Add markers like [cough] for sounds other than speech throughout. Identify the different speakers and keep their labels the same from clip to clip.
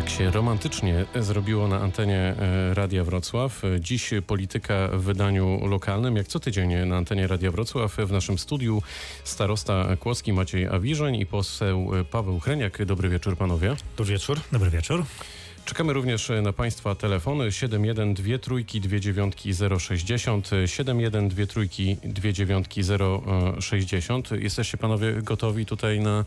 Speaker 1: Tak się romantycznie zrobiło na antenie e, Radia Wrocław. Dziś polityka w wydaniu lokalnym, jak co tydzień na antenie Radia Wrocław. W naszym studiu starosta Kłodzki Maciej Awiżoń i poseł Paweł Chreniak. Dobry wieczór panowie.
Speaker 2: Dobry wieczór.
Speaker 3: Dobry wieczór.
Speaker 1: Czekamy również na Państwa telefony 71 trójki 060 71 trójki 060. Jesteście panowie gotowi tutaj na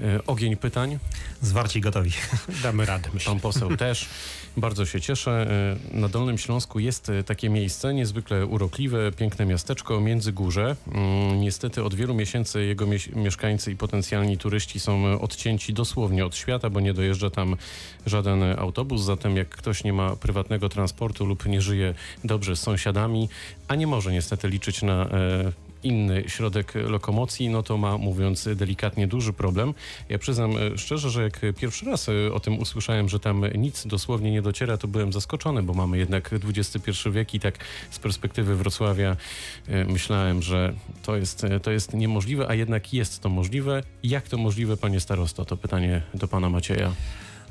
Speaker 1: e, ogień pytań?
Speaker 3: Zwarci gotowi. [laughs]
Speaker 2: Damy radę, myślę.
Speaker 1: Pan poseł [laughs] też. Bardzo się cieszę. E, na Dolnym Śląsku jest e, takie miejsce, niezwykle urokliwe, piękne miasteczko Międzygórze. Mm, Niestety od wielu miesięcy jego mie- mieszkańcy i potencjalni turyści są odcięci dosłownie od świata, bo nie dojeżdża tam żaden autobus. Zatem jak ktoś nie ma prywatnego transportu lub nie żyje dobrze z sąsiadami, a nie może niestety liczyć na e, inny środek lokomocji, no to ma, mówiąc delikatnie, duży problem. Ja przyznam e, szczerze, że jak pierwszy raz e, o tym usłyszałem, że tam nic dosłownie nie dociera, to byłem zaskoczony, bo mamy jednak XXI wiek i tak z perspektywy Wrocławia myślałem, że to jest, to jest niemożliwe, a jednak jest to możliwe. Jak to możliwe, panie starosto? To pytanie do pana Macieja.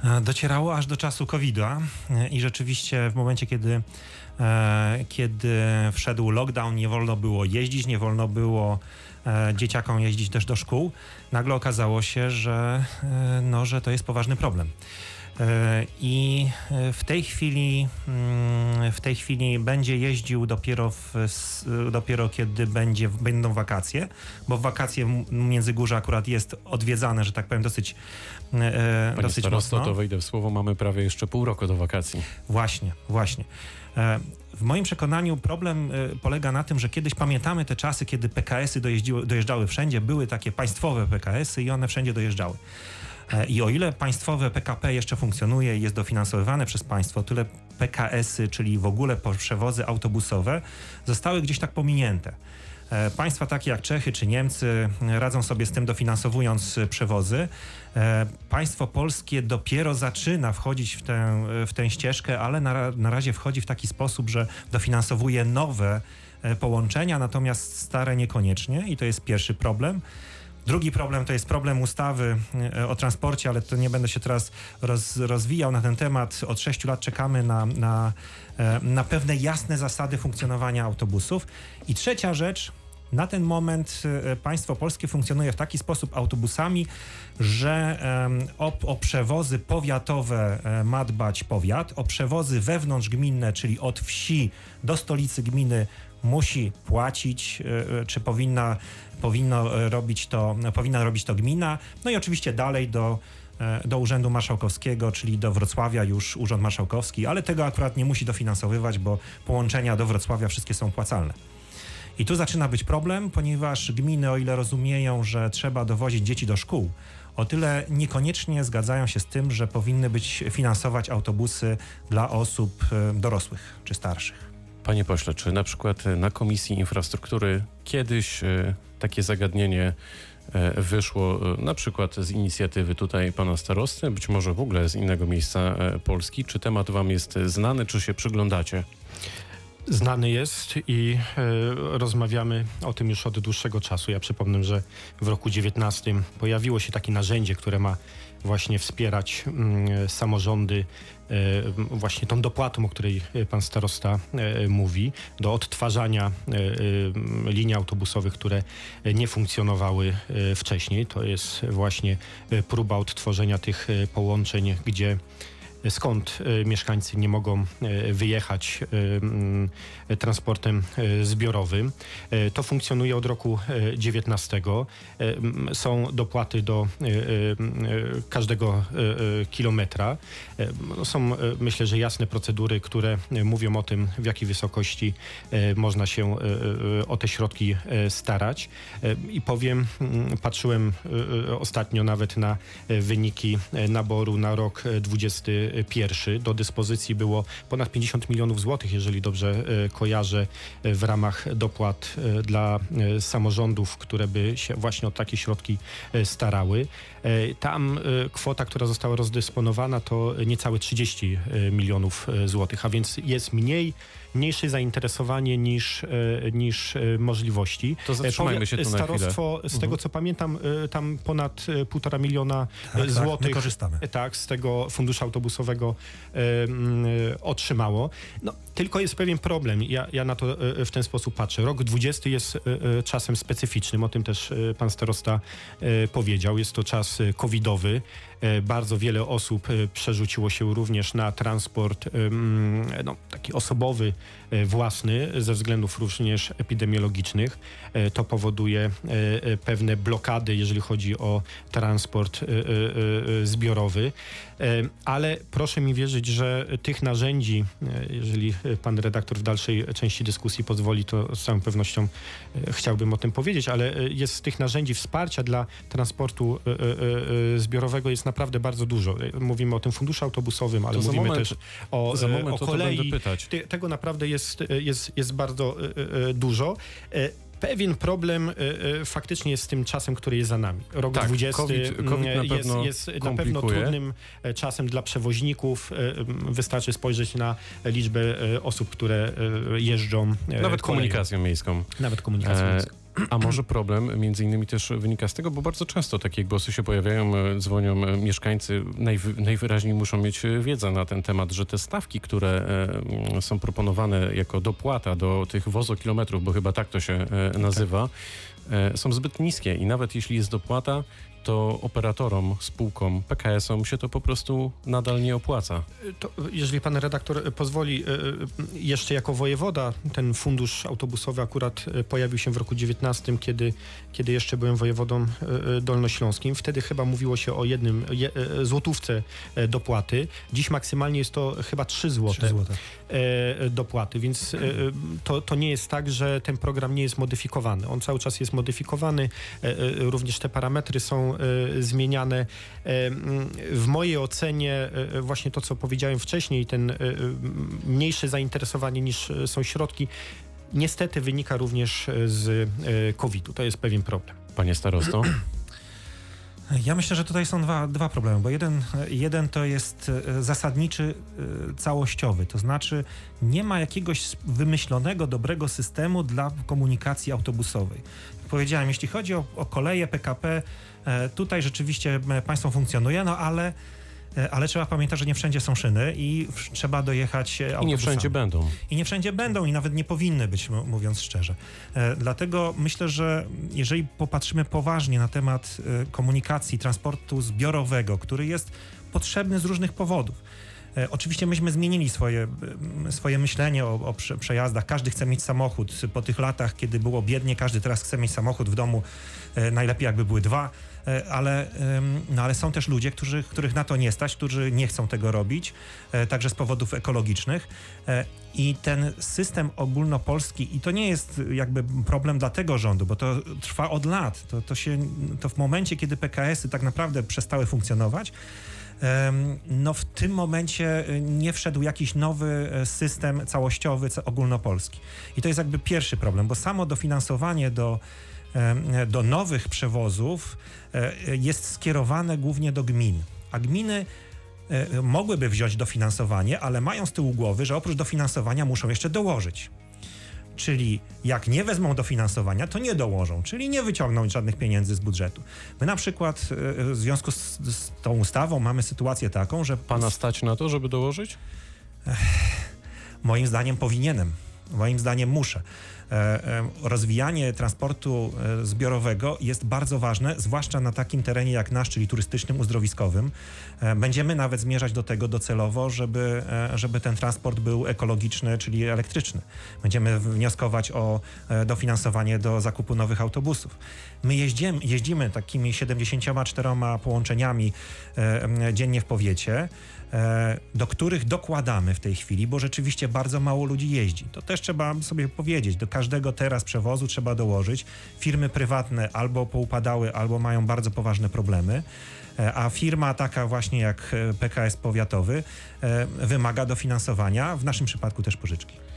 Speaker 3: E, Docierało aż do czasu COVID-a e, i rzeczywiście w momencie, kiedy, e, kiedy wszedł lockdown, nie wolno było jeździć, nie wolno było dzieciakom jeździć też do szkół, nagle okazało się, że, no, że to jest poważny problem. E, I e, w tej chwili mm, w tej chwili będzie jeździł dopiero, w, dopiero kiedy będzie, będą wakacje, bo wakacje Międzygórze akurat jest odwiedzane, że tak powiem, dosyć, e,
Speaker 1: Panie
Speaker 3: dosyć
Speaker 1: starosto,
Speaker 3: mocno.
Speaker 1: to wejdę w słowo, mamy prawie jeszcze pół roku do wakacji.
Speaker 3: Właśnie, właśnie. W moim przekonaniu problem polega na tym, że kiedyś pamiętamy te czasy, kiedy PKS-y dojeżdżały wszędzie, były takie państwowe PKS-y i one wszędzie dojeżdżały. E, I o ile państwowe PKP jeszcze funkcjonuje i jest dofinansowywane przez państwo, tyle PKS-y, czyli w ogóle przewozy autobusowe, zostały gdzieś tak pominięte. E, Państwa takie jak Czechy czy Niemcy radzą sobie z tym dofinansowując przewozy. E, Państwo polskie dopiero zaczyna wchodzić w tę, w tę ścieżkę, ale na, na razie wchodzi w taki sposób, że dofinansowuje nowe połączenia, natomiast stare niekoniecznie i to jest pierwszy problem. Drugi problem to jest problem ustawy e, o transporcie, ale to nie będę się teraz roz, rozwijał na ten temat. Od sześciu lat czekamy na, na, e, na pewne jasne zasady funkcjonowania autobusów. I trzecia rzecz, na ten moment e, państwo polskie funkcjonuje w taki sposób autobusami, że o, o przewozy powiatowe ma dbać powiat, o przewozy wewnątrzgminne, czyli od wsi do stolicy gminy musi płacić, e, e, czy powinna, powinno e, robić to, powinna robić to gmina. No i oczywiście dalej do, do Urzędu Marszałkowskiego, czyli do Wrocławia już Urząd Marszałkowski, ale tego akurat nie musi dofinansowywać, bo połączenia do Wrocławia wszystkie są opłacalne. I tu zaczyna być problem, ponieważ gminy, o ile rozumieją, że trzeba dowozić dzieci do szkół, o tyle niekoniecznie zgadzają się z tym, że powinny być finansować autobusy dla osób dorosłych czy starszych.
Speaker 1: Panie pośle, czy na przykład e, na Komisji Infrastruktury kiedyś e, takie zagadnienie e, wyszło na przykład z inicjatywy tutaj pana starosty, być może w ogóle z innego miejsca Polski? Czy temat wam jest znany, czy się przyglądacie?
Speaker 2: Znany jest i rozmawiamy o tym już od dłuższego czasu. Ja przypomnę, że w roku 19 pojawiło się takie narzędzie, które ma właśnie wspierać mm, samorządy właśnie tą dopłatą, o której e, pan starosta e, mówi, do odtwarzania e, e, linii autobusowych, które e, nie funkcjonowały e, wcześniej. To jest właśnie e, próba odtworzenia tych e, połączeń, gdzie skąd e, mieszkańcy nie mogą e, wyjechać e, transportem zbiorowym. To funkcjonuje od roku 19. Są dopłaty do każdego kilometra. No, są myślę, że jasne procedury, które mówią o tym, w jakiej wysokości można się o te środki starać. I powiem, patrzyłem ostatnio nawet na wyniki naboru na rok 20 pierwszy. Do dyspozycji było ponad 50 milionów złotych, jeżeli dobrze e, kojarzę, e, w ramach dopłat e, dla samorządów, które by się właśnie o takie środki starały. Tam kwota, która została rozdysponowana, to niecałe 30 milionów złotych, a więc jest mniej mniejsze zainteresowanie niż, e, niż e, możliwości.
Speaker 1: To zatrzymajmy
Speaker 2: E,
Speaker 1: się tu na chwilę.
Speaker 2: Starostwo, z tego co pamiętam, tam ponad półtora miliona
Speaker 3: Tak, tak,
Speaker 2: złotych e, tak, z tego funduszu autobusowego autobusowego otrzymało. No, tylko jest pewien problem. Ja, ja na to w ten sposób patrzę. Rok 20 jest czasem specyficznym, o tym też pan starosta powiedział. Jest to czas covidowy. Bardzo wiele osób przerzuciło się również na transport no, taki osobowy, własny, ze względów również epidemiologicznych. To powoduje pewne blokady, jeżeli chodzi o transport zbiorowy. Ale proszę mi wierzyć, że tych narzędzi, jeżeli pan redaktor w dalszej części dyskusji pozwoli, to z całą pewnością chciałbym o tym powiedzieć, ale jest z tych narzędzi wsparcia dla transportu zbiorowego jest naprawdę bardzo dużo. Mówimy o tym funduszu autobusowym, ale mówimy moment, też o,
Speaker 1: za moment
Speaker 2: o
Speaker 1: kolei.
Speaker 2: Tego naprawdę jest, jest, jest bardzo dużo. Pewien problem faktycznie jest z tym czasem, który jest za nami. Rok
Speaker 1: tak,
Speaker 2: 20
Speaker 1: COVID, COVID na
Speaker 2: jest, jest na pewno trudnym e, czasem dla przewoźników. E, wystarczy spojrzeć na liczbę e, osób, które jeżdżą.
Speaker 1: Nawet koleją. komunikacją miejską.
Speaker 2: Nawet komunikacją e miejską.
Speaker 1: A może problem między innymi też wynika z tego, bo bardzo często takie głosy się pojawiają, e, dzwonią e, mieszkańcy, najwy, najwyraźniej muszą mieć e, wiedzę na ten temat, że te stawki, które są proponowane jako dopłata do tych wozokilometrów, bo chyba tak to się nazywa, są zbyt niskie. I nawet jeśli jest dopłata, to operatorom, spółkom, PKS-om się to po prostu nadal nie opłaca.
Speaker 2: To, jeżeli pan redaktor pozwoli, e, e, jeszcze jako wojewoda ten fundusz autobusowy akurat e, pojawił się w roku 19, kiedy, kiedy jeszcze byłem wojewodą dolnośląskim. Wtedy chyba mówiło się o jednym złotówce dopłaty. Dziś maksymalnie jest to chyba 3 złote, 3 złote. dopłaty, więc to, to nie jest tak, że ten program nie jest modyfikowany. On cały czas jest modyfikowany. Również te parametry są E, zmieniane. E, w mojej ocenie e, właśnie to, co powiedziałem wcześniej, ten mniejsze zainteresowanie niż są środki, niestety wynika również z COVID-u. To jest pewien problem.
Speaker 1: Panie starosto? [clears throat]
Speaker 3: Ja myślę, że tutaj są dwa, dwa problemy, bo jeden, jeden to jest zasadniczy, całościowy, to znaczy nie ma jakiegoś wymyślonego, dobrego systemu dla komunikacji autobusowej. Jak powiedziałem, jeśli chodzi o, o koleje PKP, tutaj rzeczywiście e, państwo funkcjonuje, no ale e, ale trzeba pamiętać, że nie wszędzie są szyny i trzeba dojechać autobusami.
Speaker 1: I nie wszędzie będą.
Speaker 3: I nie wszędzie będą i nawet nie powinny być, mówiąc szczerze. Dlatego myślę, że jeżeli popatrzymy poważnie na temat komunikacji, transportu zbiorowego, który jest potrzebny z różnych powodów, Oczywiście myśmy zmienili swoje, swoje myślenie o, o, przejazdach. Każdy chce mieć samochód. Po tych latach, kiedy było biednie, każdy teraz chce mieć samochód w domu. Najlepiej jakby były dwa. E, ale, no ale są też ludzie, którzy, których na to nie stać, którzy nie chcą tego robić, e, także z powodów ekologicznych. E, I ten system ogólnopolski, i to nie jest jakby problem dla tego rządu, bo to trwa od lat. To, to, się, to w momencie, kiedy PKS-y tak naprawdę przestały funkcjonować, no w tym momencie nie wszedł jakiś nowy system całościowy, ogólnopolski. I to jest jakby pierwszy problem, bo samo dofinansowanie do do nowych przewozów e, jest skierowane głównie do gmin, a gminy e, mogłyby wziąć dofinansowanie, ale mają z tyłu głowy, że oprócz dofinansowania muszą jeszcze dołożyć. Czyli jak nie wezmą dofinansowania, to nie dołożą, czyli nie wyciągną żadnych pieniędzy z budżetu. My na przykład e, w związku z, z tą ustawą mamy sytuację taką, że...
Speaker 1: Pana stać na to, żeby dołożyć?
Speaker 3: Moim zdaniem powinienem. Moim zdaniem muszę. E, e, rozwijanie transportu e, zbiorowego jest bardzo ważne, zwłaszcza na takim terenie jak nasz, czyli turystycznym, uzdrowiskowym. Będziemy nawet zmierzać do tego docelowo, żeby, żeby ten transport był ekologiczny, czyli elektryczny. Będziemy wnioskować o dofinansowanie do zakupu nowych autobusów. My jeździmy, jeździmy takimi 74 połączeniami dziennie w powiecie. E, do których dokładamy w tej chwili, bo rzeczywiście bardzo mało ludzi jeździ. To też trzeba sobie powiedzieć. Do każdego teraz przewozu trzeba dołożyć. Firmy prywatne albo poupadały, albo mają bardzo poważne problemy e, a firma taka właśnie jak PKS powiatowy e, wymaga dofinansowania, w naszym przypadku też pożyczki.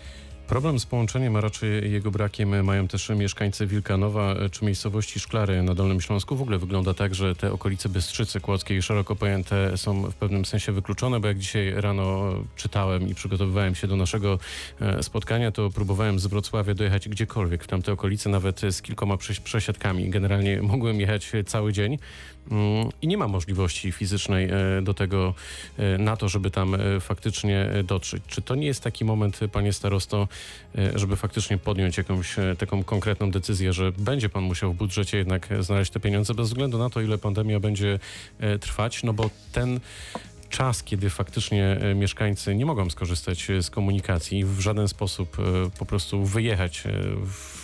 Speaker 1: Problem z połączeniem, a raczej jego brakiem mają też mieszkańcy Wilkanowa czy miejscowości Szklary na Dolnym Śląsku. W ogóle wygląda tak, że te okolice Bystrzycy Kłodzkiej szeroko pojęte są w pewnym sensie wykluczone, bo jak dzisiaj rano czytałem i przygotowywałem się do naszego e, spotkania, to próbowałem z Wrocławia dojechać gdziekolwiek w tamte okolice, nawet z kilkoma przesiadkami. Generalnie mogłem jechać cały dzień. Mm, i nie ma możliwości fizycznej e, do tego, e, na to, żeby tam e, faktycznie dotrzeć. Czy to nie jest taki moment, panie starosto, żeby faktycznie podjąć jakąś taką konkretną decyzję, że będzie pan musiał w budżecie jednak znaleźć te pieniądze bez względu na to, ile pandemia będzie trwać, no bo ten czas, kiedy faktycznie e, mieszkańcy nie mogą skorzystać e, z komunikacji, w żaden sposób e, po prostu wyjechać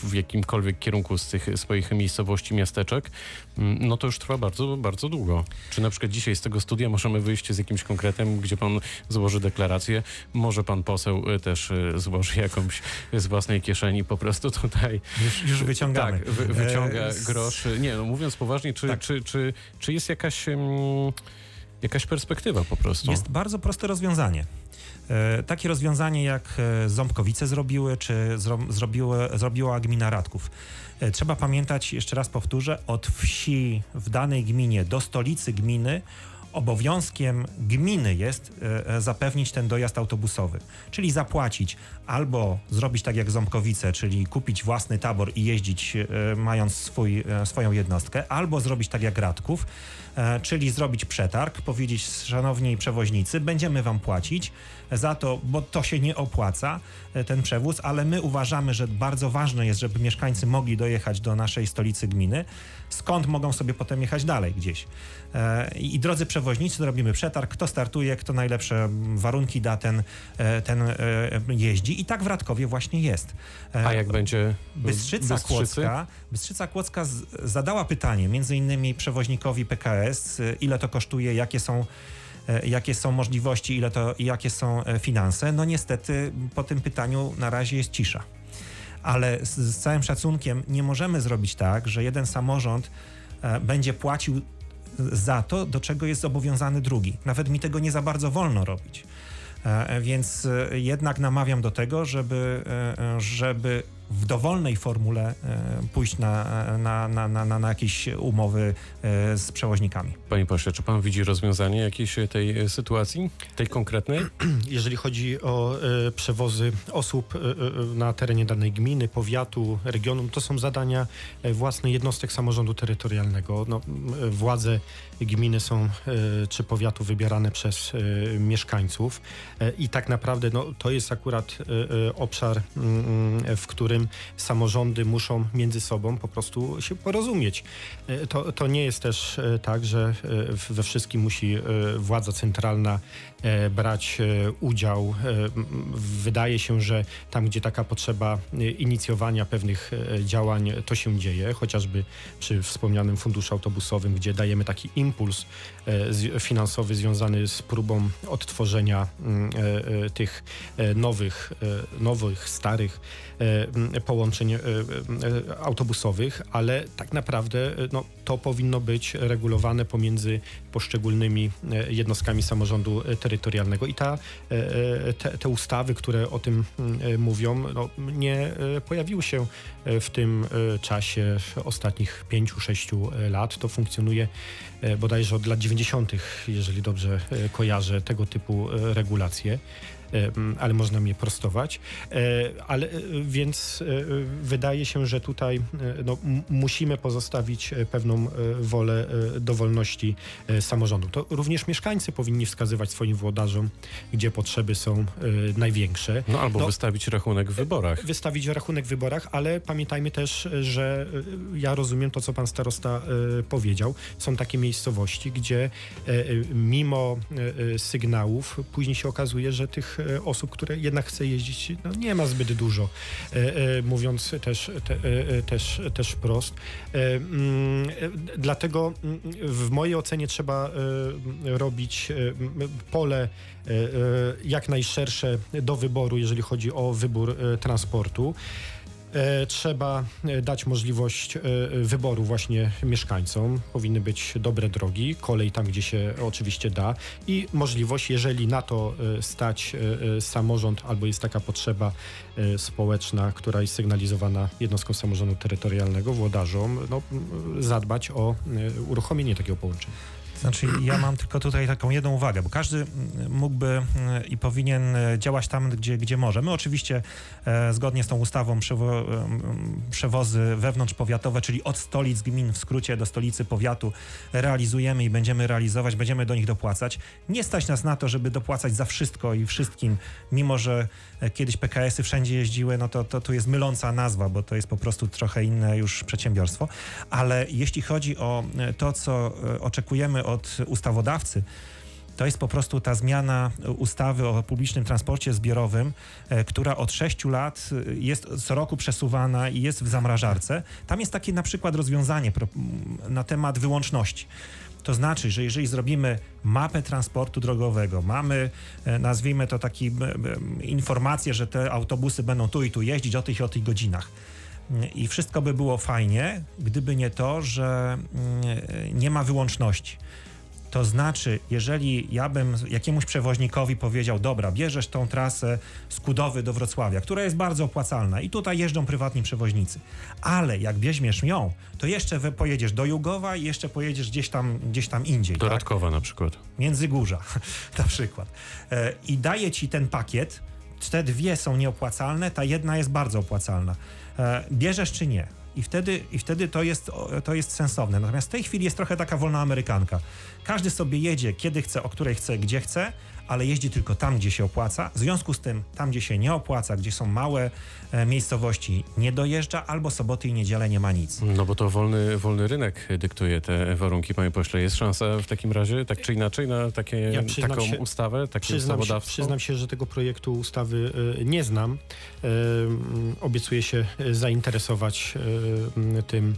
Speaker 1: w jakimkolwiek kierunku z tych swoich miejscowości, miasteczek, mm, no to już trwa bardzo, bardzo długo. Czy na przykład dzisiaj z tego studia możemy wyjść z jakimś konkretem, gdzie pan złoży deklarację, może pan poseł też złoży jakąś z własnej kieszeni po prostu tutaj.
Speaker 3: Już, już wyciągamy.
Speaker 1: Tak, wy, wyciąga grosz. Nie, no mówiąc poważnie, czy, tak. czy, czy, czy jest jakaś... Mm, Jakaś perspektywa po prostu.
Speaker 3: Jest bardzo proste rozwiązanie. E, takie rozwiązanie jak e, Ząbkowice zrobiły, czy zro, zrobiły, zrobiła gmina Radków. E, trzeba pamiętać, jeszcze raz powtórzę, od wsi w danej gminie do stolicy gminy obowiązkiem gminy jest zapewnić ten dojazd autobusowy, czyli zapłacić albo zrobić tak jak Ząbkowice, czyli kupić własny tabor i jeździć mając swój, swoją jednostkę, albo zrobić tak jak Radków, E, czyli zrobić przetarg, powiedzieć szanowni przewoźnicy, będziemy wam płacić za to, bo to się nie opłaca, e, ten przewóz, ale my uważamy, że bardzo ważne jest, żeby mieszkańcy mogli dojechać do naszej stolicy gminy, skąd mogą sobie potem jechać dalej gdzieś. E, I drodzy przewoźnicy, robimy przetarg, kto startuje, kto najlepsze warunki da, ten, ten jeździ i tak w Radkowie właśnie jest.
Speaker 1: A jak będzie
Speaker 3: Bystrzyca Bystrzycy? Kłodzka, Bystrzyca Kłodzka zadała pytanie między innymi przewoźnikowi PKS, ile to kosztuje, jakie są e, jakie są możliwości, ile to, jakie są e, finanse. No niestety po tym pytaniu na razie jest cisza. Ale z, z całym szacunkiem nie możemy zrobić tak, że jeden samorząd e, będzie płacił za to, do czego jest zobowiązany drugi. Nawet mi tego nie za bardzo wolno robić. Więc jednak namawiam do tego, żeby, żeby w dowolnej formule e, pójść na, na, na, na, na jakieś umowy e, z przewoźnikami.
Speaker 1: Panie pośle, czy pan widzi rozwiązanie jakiejś tej e, sytuacji, tej konkretnej? [clears throat]
Speaker 2: Jeżeli chodzi o przewozy osób na terenie danej gminy, powiatu, regionu, to są zadania własne jednostek samorządu terytorialnego. No, władze gminy są czy powiatu wybierane przez mieszkańców i tak naprawdę no, to jest akurat obszar, w którym którym samorządy muszą między sobą po prostu się porozumieć. E, to, to nie jest też e, tak, że e, we wszystkim musi władza centralna brać udział. Wydaje się, że tam, gdzie taka potrzeba inicjowania pewnych działań, to się dzieje, chociażby przy wspomnianym funduszu autobusowym, gdzie dajemy taki impuls finansowy związany z próbą odtworzenia tych nowych, nowych, starych połączeń e, e, autobusowych, ale tak naprawdę e, no, to powinno być regulowane pomiędzy poszczególnymi jednostkami samorządu terytorialnego i ta, te, te ustawy, które o tym mówią, no, nie pojawiły się w tym czasie ostatnich pięciu, sześciu lat. To funkcjonuje bodajże od lat 90., jeżeli dobrze kojarzę, tego typu regulacje. E, ale można mnie prostować. E, ale e, więc wydaje się, że tutaj no, musimy pozostawić pewną wolę dowolności samorządu. To również mieszkańcy powinni wskazywać swoim włodarzom, gdzie potrzeby są największe.
Speaker 1: No albo no, wystawić rachunek w wyborach.
Speaker 2: Wystawić rachunek w wyborach, ale pamiętajmy też, że ja rozumiem to, co pan starosta powiedział. Są takie miejscowości, gdzie mimo sygnałów później się okazuje, że tych E, osób, które jednak chce jeździć, no nie ma zbyt dużo, e, e, mówiąc też, te, też, też wprost. Mm, dlatego mm, w mojej ocenie trzeba robić pole jak najszersze do wyboru, jeżeli chodzi o wybór transportu. E, trzeba e, dać możliwość e, wyboru właśnie mieszkańcom. Powinny być dobre drogi, kolej tam, gdzie się oczywiście da i możliwość, jeżeli na to stać samorząd albo jest taka potrzeba społeczna, która jest sygnalizowana jednostką samorządu terytorialnego, włodarzom, no, zadbać o uruchomienie takiego połączenia.
Speaker 3: Znaczy, ja mam tylko tutaj taką jedną uwagę, bo każdy mm, mógłby mm, i powinien e, działać tam, gdzie, gdzie może. My oczywiście e, zgodnie z tą ustawą przewo, przewozy wewnątrzpowiatowe, czyli od stolic gmin w skrócie do stolicy powiatu realizujemy i będziemy realizować, będziemy do nich dopłacać. Nie stać nas na to, żeby dopłacać za wszystko i wszystkim, mimo że e, kiedyś PKS-y wszędzie jeździły, no to, to tu jest myląca nazwa, bo to jest po prostu trochę inne już przedsiębiorstwo. Ale jeśli chodzi o to, co oczekujemy od ustawodawcy, to jest po prostu ta zmiana ustawy o publicznym transporcie zbiorowym, e, która od 6 lat e, jest co roku przesuwana i jest w zamrażarce. Tam jest takie na przykład rozwiązanie na temat wyłączności. To znaczy, że jeżeli zrobimy mapę transportu drogowego, mamy, e, nazwijmy to taki informację, że te autobusy będą tu i tu jeździć o tych i o tych godzinach. I wszystko by było fajnie, gdyby nie to, że mm, nie ma wyłączności. To znaczy, jeżeli ja bym jakiemuś przewoźnikowi powiedział, dobra, bierzesz tą trasę z Kudowy do Wrocławia, która jest bardzo opłacalna i tutaj jeżdżą prywatni przewoźnicy, ale jak weźmiesz ją, to jeszcze pojedziesz do Jugowa i jeszcze pojedziesz gdzieś tam, gdzieś tam indziej.
Speaker 1: Do tak? Radkowa na przykład.
Speaker 3: Międzygórza [laughs] na przykład. E, I daje ci ten pakiet, te dwie są nieopłacalne, ta jedna jest bardzo opłacalna. E, bierzesz czy nie? I wtedy, i wtedy to, jest, to jest sensowne. Natomiast w tej chwili jest trochę taka wolna amerykanka. Każdy sobie jedzie, kiedy chce, o której chce, gdzie chce, ale jeździ tylko tam, gdzie się opłaca. W związku z tym, tam, gdzie się nie opłaca, gdzie są małe miejscowości, nie dojeżdża, albo soboty i niedzielę nie ma nic.
Speaker 1: No bo to wolny, wolny rynek dyktuje te warunki, panie pośle. Jest szansa w takim razie, tak czy inaczej, na takie, ja taką się, ustawę, takie
Speaker 2: przyznam
Speaker 1: ustawodawstwo?
Speaker 2: Się, przyznam się, że tego projektu ustawy y, nie znam. Y, obiecuję się zainteresować tym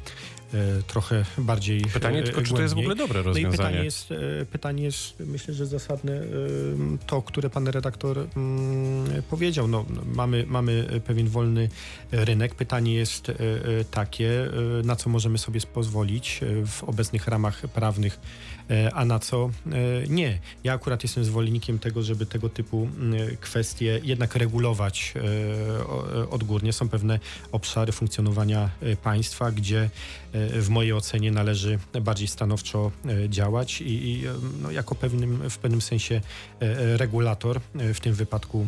Speaker 2: E, trochę bardziej
Speaker 1: Pytanie e, tylko, czy to jest w ogóle dobre rozwiązanie?
Speaker 2: No i pytanie jest, e, pytanie jest, myślę, że zasadne to, które pan redaktor powiedział. No, mamy, mamy pewien wolny rynek. Pytanie jest takie, na co możemy sobie pozwolić w obecnych ramach prawnych E, a na co e, nie. Ja akurat jestem zwolennikiem tego, żeby tego typu kwestie jednak regulować e, odgórnie. Są pewne obszary funkcjonowania państwa, gdzie w mojej ocenie należy bardziej stanowczo działać i, i no, jako pewnym, w pewnym sensie regulator, w tym wypadku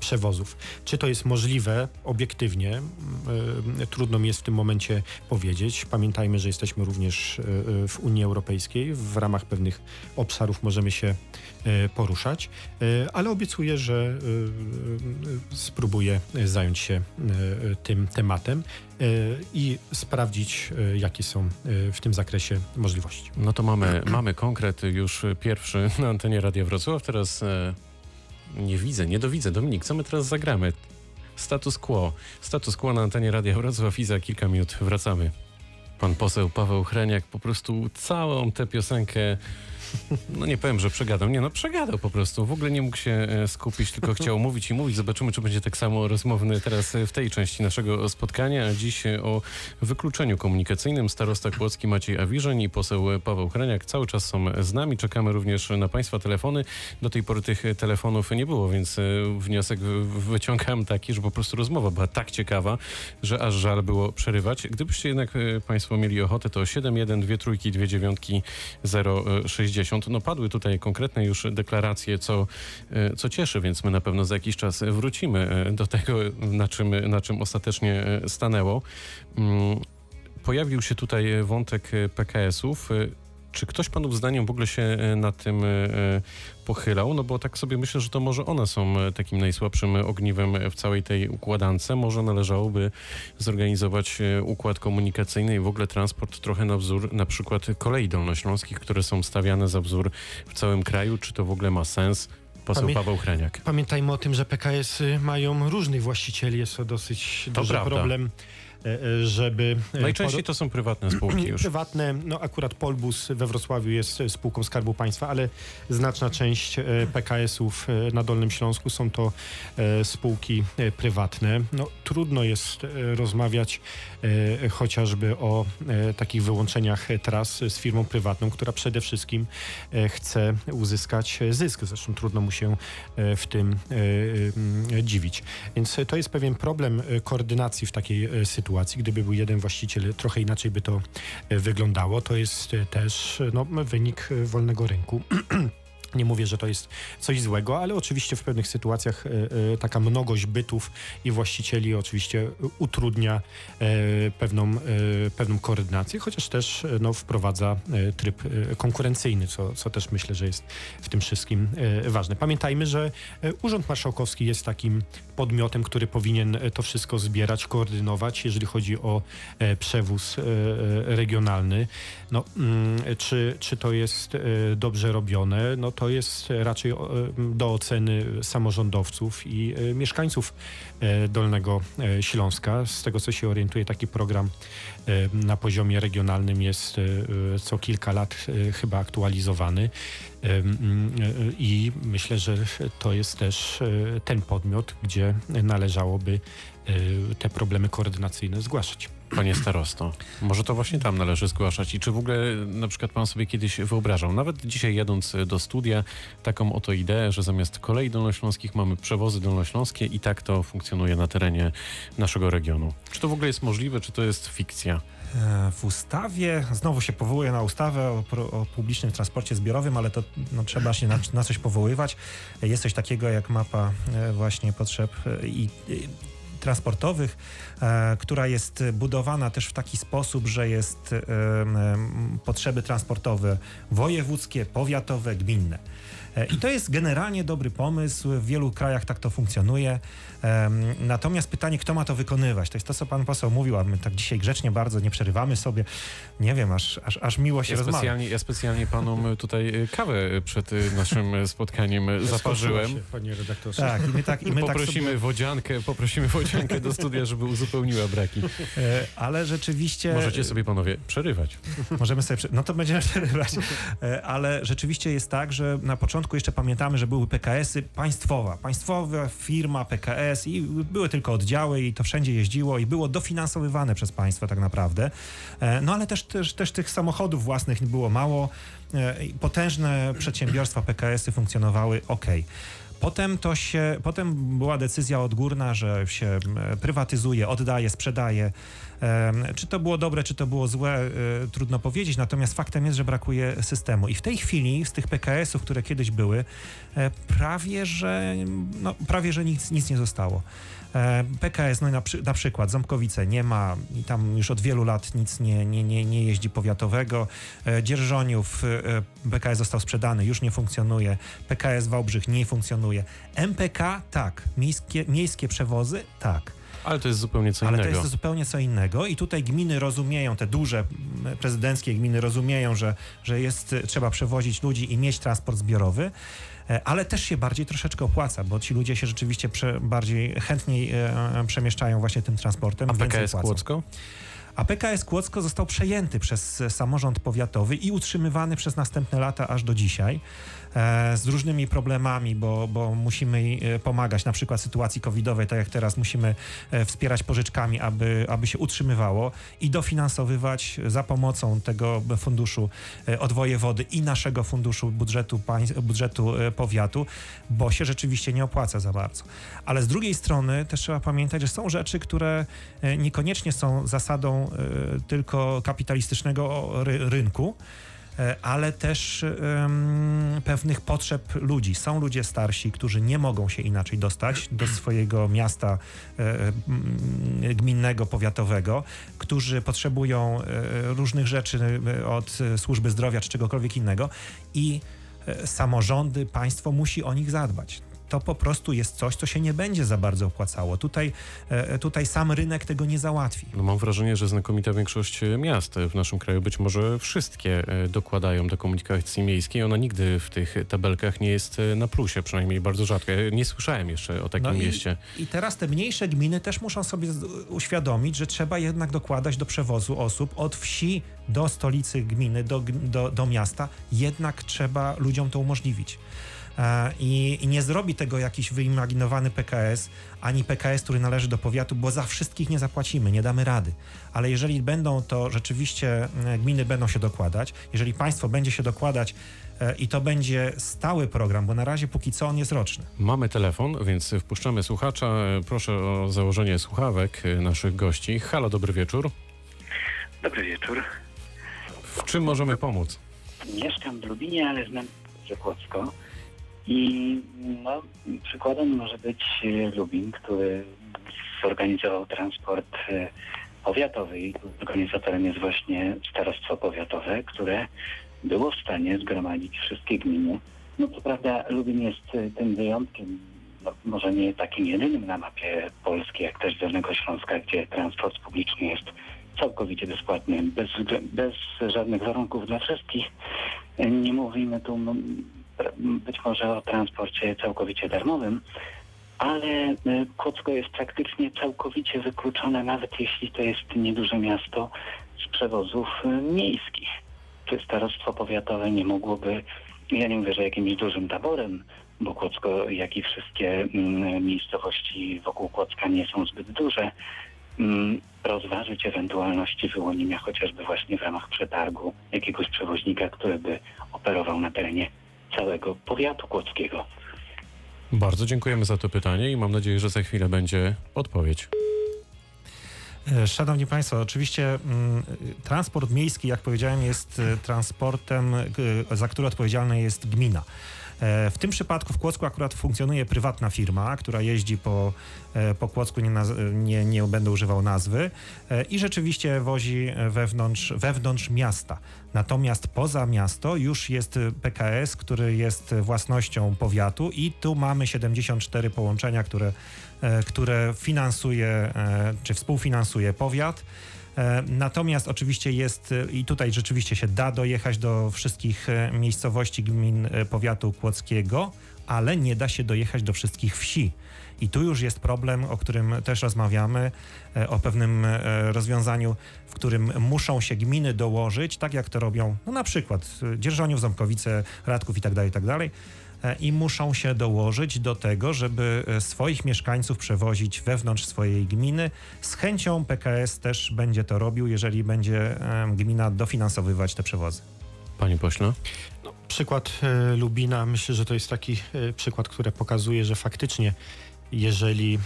Speaker 2: przewozów. Czy to jest możliwe obiektywnie? Trudno mi jest w tym momencie powiedzieć. Pamiętajmy, że jesteśmy również w Unii Europejskiej w ramach ramach pewnych obszarów możemy się e, poruszać, e, ale obiecuję, że e, spróbuję zająć się tym tematem i sprawdzić, jakie są w tym zakresie możliwości.
Speaker 1: No to mamy, [clears throat] mamy konkret już pierwszy na antenie Radia Wrocław. Teraz nie widzę, nie dowidzę. Dominik, co my teraz zagramy? Status quo. Status quo na antenie Radia Wrocław i za kilka minut wracamy. Pan poseł Paweł Chreniak po prostu całą tę piosenkę no nie powiem, że przegadał. Nie, no przegadał po prostu. W ogóle nie mógł się e, skupić, tylko [laughs] chciał mówić i mówić. Zobaczymy, czy będzie tak samo rozmowny teraz e, w tej części naszego spotkania. A dziś e, o wykluczeniu komunikacyjnym starosta Kłodzki Maciej Awiżeń i poseł Paweł Hreniak cały czas są z nami. Czekamy również na Państwa telefony. Do tej pory tych telefonów nie było, więc wniosek wyciągam taki, że po prostu rozmowa była tak ciekawa, że aż żal było przerywać. Gdybyście jednak Państwo mieli ochotę, to 7, 2 trójki, 2 dziewiątki, 060 no padły tutaj konkretne już deklaracje, co, e, co cieszy, więc my na pewno za jakiś czas wrócimy e, do tego, na czym, na czym ostatecznie e, stanęło. Mm, pojawił się tutaj wątek PKS-ów. Czy ktoś panów zdaniem w ogóle się e, nad tym e, e, pochylał? No bo tak sobie myślę, że to może one są takim najsłabszym ogniwem w całej tej układance. Może należałoby zorganizować układ komunikacyjny i w ogóle transport trochę na wzór na przykład kolei dolnośląskich, które są stawiane za wzór w całym kraju. Czy to w ogóle ma sens? Poseł Pamię Paweł Chreniak.
Speaker 2: Pamiętajmy o tym, że PKS-y mają różnych właścicieli. Jest to dosyć to duży prawda. problem żeby...
Speaker 1: Najczęściej to są prywatne spółki już.
Speaker 2: Prywatne, no akurat Polbus we Wrocławiu jest spółką Skarbu Państwa, ale znaczna część PKS-ów na Dolnym Śląsku są to spółki prywatne. No, trudno jest rozmawiać chociażby o takich wyłączeniach tras z firmą prywatną, która przede wszystkim chce uzyskać zysk. Zresztą trudno mu się w tym dziwić. Więc to jest pewien problem koordynacji w takiej sytuacji. Gdyby był jeden właściciel, trochę inaczej by to wyglądało. To jest też no, wynik wolnego rynku. [clears throat] Nie mówię, że to jest coś złego, ale oczywiście w pewnych sytuacjach e, e, taka mnogość bytów i właścicieli oczywiście utrudnia e, pewną, pewną koordynację, chociaż też no, wprowadza tryb konkurencyjny, co, co też myślę, że jest w tym wszystkim ważne. Pamiętajmy, że Urząd Marszałkowski jest takim podmiotem, który powinien to wszystko zbierać, koordynować, jeżeli chodzi o przewóz regionalny. No, mm, czy, czy to jest dobrze robione? No to jest raczej do oceny samorządowców i e, mieszkańców e, Dolnego e, Śląska. Z tego co się orientuje, taki program na poziomie regionalnym jest co kilka lat chyba aktualizowany. I myślę, że to jest też ten podmiot, gdzie należałoby te problemy koordynacyjne zgłaszać.
Speaker 1: Panie starosto, może to właśnie tam należy zgłaszać i czy w ogóle na przykład pan sobie kiedyś wyobrażał, nawet dzisiaj jadąc do studia, taką oto ideę, że zamiast kolei dolnośląskich mamy przewozy dolnośląskie i tak to funkcjonuje na terenie naszego regionu. Czy to w ogóle jest możliwe, czy to jest fikcja?
Speaker 3: E, w ustawie, znowu się powołuje na ustawę o, o publicznym transporcie zbiorowym, ale to no, trzeba się na, na, coś powoływać. Jest coś takiego jak mapa e, właśnie potrzeb e, i, i transportowych, która jest budowana też w taki sposób, że jest potrzeby transportowe wojewódzkie, powiatowe, gminne. I to jest generalnie dobry pomysł. W wielu krajach tak to funkcjonuje. Natomiast pytanie, kto ma to wykonywać? To jest to, co pan poseł mówił, a my tak dzisiaj grzecznie bardzo nie przerywamy sobie. Nie wiem, aż, aż, aż miło się
Speaker 1: ja
Speaker 3: rozmawia.
Speaker 1: Specjalnie, ja specjalnie panom tutaj y, kawę przed y, naszym spotkaniem zaparzyłem. Się,
Speaker 2: panie redaktorze.
Speaker 3: Tak, i my tak, i my
Speaker 1: poprosimy tak sobie... wodziankę, poprosimy wodziankę do studia, żeby uzupełniła braki. [laughs]
Speaker 3: E, ale rzeczywiście...
Speaker 1: Możecie sobie panowie przerywać.
Speaker 3: Możemy sobie, no to będziemy [laughs] przerywać. E, ale rzeczywiście jest tak, że na początku jeszcze pamiętamy, że były PKS-y państwowa. Państwowa firma PKS i były tylko oddziały i to wszędzie jeździło i było dofinansowywane przez państwo tak naprawdę. E, no ale też, też, też tych samochodów własnych było mało. E, potężne przedsiębiorstwa PKS-y funkcjonowały ok. Potem to się, potem była decyzja odgórna, że się prywatyzuje, oddaje, sprzedaje. Czy to było dobre, czy to było złe, e, trudno powiedzieć, natomiast faktem jest, że brakuje systemu. I w tej chwili z tych PKS-ów, które kiedyś były, e, prawie że, no, prawie, że nic, nic nie zostało. E, PKS, no na, przy, na, przykład Ząbkowice nie ma i tam już od wielu lat nic nie, nie, nie, nie jeździ powiatowego. Dzierżoniów, PKS został sprzedany, już nie funkcjonuje. PKS Wałbrzych nie funkcjonuje. MPK tak, miejskie, miejskie przewozy tak.
Speaker 1: Ale to jest zupełnie co
Speaker 3: Ale
Speaker 1: innego.
Speaker 3: to jest zupełnie co innego i tutaj gminy rozumieją, te duże prezydenckie gminy rozumieją, że, że jest, trzeba przewozić ludzi i mieć transport zbiorowy e, ale też się bardziej troszeczkę opłaca, bo ci ludzie się rzeczywiście prze, bardziej chętniej e, przemieszczają właśnie tym transportem.
Speaker 1: A PKS Kłodzko?
Speaker 3: A PKS Kłodzko został przejęty przez samorząd powiatowy i utrzymywany przez następne lata aż do dzisiaj. E, z różnymi problemami, bo, bo musimy e, pomagać na przykład sytuacji covidowej, tak jak teraz musimy e, wspierać pożyczkami, aby, aby się utrzymywało i dofinansowywać za pomocą tego funduszu od wojewody i naszego funduszu budżetu, budżetu powiatu, bo się rzeczywiście nie opłaca za bardzo. Ale z drugiej strony też trzeba pamiętać, że są rzeczy, które niekoniecznie są zasadą tylko kapitalistycznego rynku, ale też pewnych potrzeb ludzi. Są ludzie starsi, którzy nie mogą się inaczej dostać do swojego miasta e, gminnego, powiatowego, którzy potrzebują e, różnych rzeczy e, od służby zdrowia czy czegokolwiek innego i e, samorządy, państwo musi o nich zadbać to po prostu jest coś, co się nie będzie za bardzo opłacało. Tutaj, e, tutaj sam rynek tego nie załatwi.
Speaker 1: No mam wrażenie, że znakomita większość miast w naszym kraju, być może wszystkie e, dokładają do komunikacji miejskiej. Ona nigdy w tych tabelkach nie jest e, na plusie, przynajmniej bardzo rzadko. Ja nie słyszałem jeszcze o takim no mieście.
Speaker 3: I, I teraz te mniejsze gminy też muszą sobie uświadomić, że trzeba jednak dokładać do przewozu osób od wsi do stolicy gminy, do, do, do miasta. Jednak trzeba ludziom to umożliwić. E, I, I, nie zrobi tego jakiś wyimaginowany PKS, ani PKS, który należy do powiatu, bo za wszystkich nie zapłacimy, nie damy rady. Ale jeżeli będą to rzeczywiście, e, gminy będą się dokładać, jeżeli państwo będzie się dokładać e, i to będzie stały program, bo na razie póki co on jest roczny.
Speaker 1: Mamy telefon, więc wpuszczamy słuchacza. Proszę o założenie słuchawek naszych gości. Halo, dobry wieczór.
Speaker 4: Dobry wieczór.
Speaker 1: W czym możemy pomóc?
Speaker 4: Mieszkam w Lubinie, ale znam Kłodzko. I no, przykładem może być e, Lubin, który zorganizował transport e, powiatowy i organizatorem jest właśnie Starostwo Powiatowe, które było w stanie zgromadzić wszystkie gminy. No co prawda Lubin jest e, tym wyjątkiem, no, może nie takim jedynym na mapie Polski, jak też Dolnego Śląska, gdzie transport publiczny jest całkowicie bezpłatny, bez, bez żadnych warunków dla wszystkich. Nie mówimy tu być może o transporcie całkowicie darmowym, ale e, Kłodzko jest praktycznie całkowicie wykluczone, nawet jeśli to jest nieduże miasto, z przewozów e, miejskich. Czy starostwo powiatowe nie mogłoby, ja nie mówię, że jakimś dużym taborem, bo Kłodzko, jak i wszystkie mm, miejscowości wokół Kłodzka nie są zbyt duże, mm, rozważyć ewentualności wyłonienia chociażby właśnie w ramach przetargu jakiegoś przewoźnika, który by operował na terenie całego powiatu kłodzkiego.
Speaker 1: Bardzo dziękujemy za to pytanie i mam nadzieję, że za chwilę będzie odpowiedź.
Speaker 3: E, szanowni Państwo, oczywiście mm, transport miejski, jak powiedziałem, jest e, transportem, za który odpowiedzialna jest gmina. E, w tym przypadku w Kłodzku akurat funkcjonuje prywatna firma, która jeździ po, e, po Kłodzku, nie, nie, nie będę używał nazwy, e, i rzeczywiście wozi wewnątrz, wewnątrz miasta. Natomiast poza miasto już jest PKS, który jest własnością powiatu i tu mamy 74 połączenia, które, które finansuje czy współfinansuje powiat. E, natomiast oczywiście jest e, i tutaj rzeczywiście się da dojechać do wszystkich e, miejscowości gmin powiatu kłodzkiego, ale nie da się dojechać do wszystkich wsi. I tu już jest problem, o którym też rozmawiamy, o pewnym rozwiązaniu, w którym muszą się gminy dołożyć, tak jak to robią no na przykład Dzierżoniów, Ząbkowice, Radków itd., tak itd., tak E, i muszą się dołożyć do tego, żeby e, swoich mieszkańców przewozić wewnątrz swojej gminy. Z chęcią PKS też będzie to robił, jeżeli będzie gmina dofinansowywać te przewozy.
Speaker 1: Panie pośle?
Speaker 2: No, przykład e, Lubina, myślę, że to jest taki przykład, który pokazuje, że faktycznie jeżeli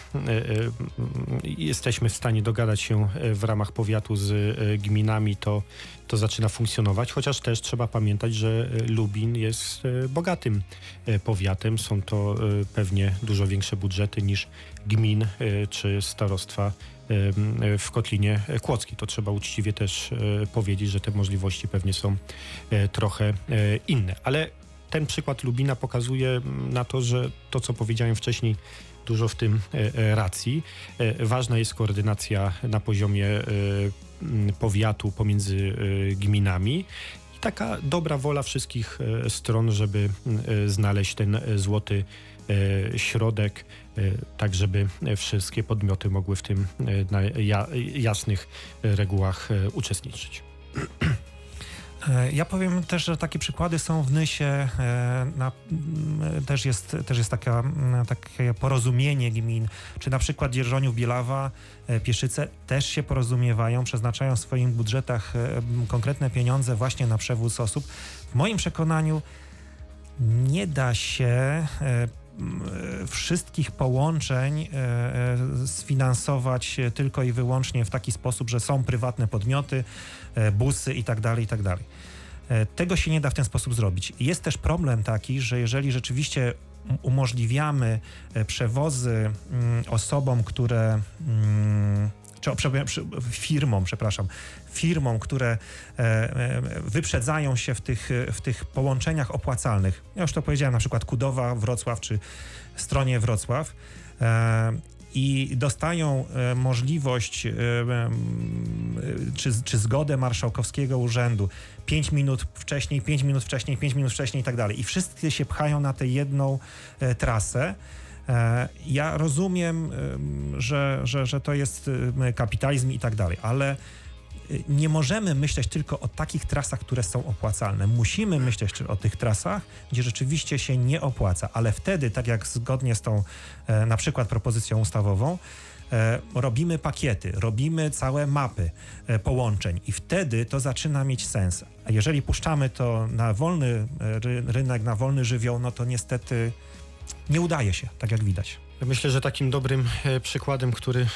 Speaker 2: jesteśmy w stanie dogadać się w ramach powiatu z gminami, to to zaczyna funkcjonować, chociaż też trzeba pamiętać, że e, Lubin jest e, bogatym e, powiatem. Są to pewnie dużo większe budżety niż gmin czy starostwa w Kotlinie Kłodzkiej. To trzeba uczciwie też powiedzieć, że te możliwości pewnie są trochę inne. Ale ten przykład Lubina pokazuje na to, że to, co powiedziałem wcześniej, dużo w tym racji. Ważna jest koordynacja na poziomie powiatu pomiędzy gminami i taka dobra wola wszystkich stron, żeby znaleźć ten złoty środek, tak żeby wszystkie podmioty mogły w tym na jasnych regułach uczestniczyć. [clears throat]
Speaker 3: E, ja powiem też, że takie przykłady są w Nysie. E, na, też, jest, też jest taka, takie porozumienie gmin, czy na przykład Dzierżoniów, Bielawa, e, Pieszyce też się porozumiewają, przeznaczają w swoich budżetach konkretne pieniądze właśnie na przewóz osób. W moim przekonaniu nie da się wszystkich połączeń sfinansować tylko i wyłącznie w taki sposób, że są prywatne podmioty, E, busy i tak dalej, i tak. E, tego się nie da w ten sposób zrobić. Jest też problem taki, że jeżeli rzeczywiście umożliwiamy e, przewozy mm, osobom, które mm, czy firmom, przepraszam, firmom, które wyprzedzają się w tych, w tych połączeniach opłacalnych. Ja już to powiedziałem, na przykład Kudowa, Wrocław czy stronie Wrocław i dostają e, możliwość e, czy, czy zgodę marszałkowskiego urzędu 5 minut wcześniej, 5 minut wcześniej, 5 minut wcześniej i tak dalej. I wszyscy się pchają na tę jedną e, trasę. Ja rozumiem, że, że, że to jest kapitalizm i tak dalej, ale nie możemy myśleć tylko o takich trasach, które są opłacalne. Musimy myśleć o tych trasach, gdzie rzeczywiście się nie opłaca, ale wtedy, tak jak zgodnie z tą e, na przykład propozycją ustawową, e, robimy pakiety, robimy całe mapy e, połączeń i wtedy to zaczyna mieć sens. A jeżeli puszczamy to na wolny rynek, na wolny żywioł, no to niestety nie udaje się, tak jak widać.
Speaker 2: Myślę, że takim dobrym e, przykładem, który e,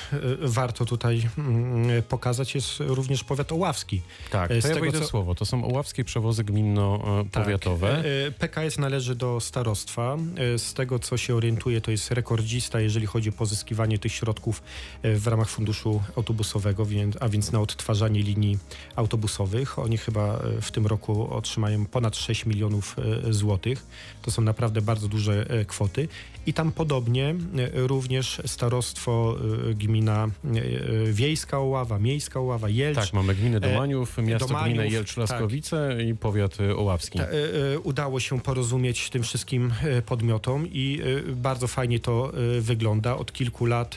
Speaker 2: warto tutaj mm, pokazać jest również powiat oławski.
Speaker 1: Tak, e, z to ja tego, co... słowo. To są oławskie przewozy gminno-powiatowe.
Speaker 2: Tak. PKS należy do starostwa. Z tego, co się orientuje, to jest rekordzista, jeżeli chodzi o pozyskiwanie tych środków w ramach funduszu autobusowego, a więc na odtwarzanie linii autobusowych. Oni chyba w tym roku otrzymają ponad 6 milionów złotych. To są naprawdę bardzo duże kwoty. I tam podobnie również starostwo y, gmina y, Wiejska Oława, Miejska Oława, Jelcz.
Speaker 1: Tak, mamy gminę Domaniów, miasto Domaniów, gminę Jelcz-Laskowice tak. i powiat oławski. Ta,
Speaker 2: y, udało się porozumieć tym wszystkim podmiotom i bardzo fajnie to wygląda. Od kilku lat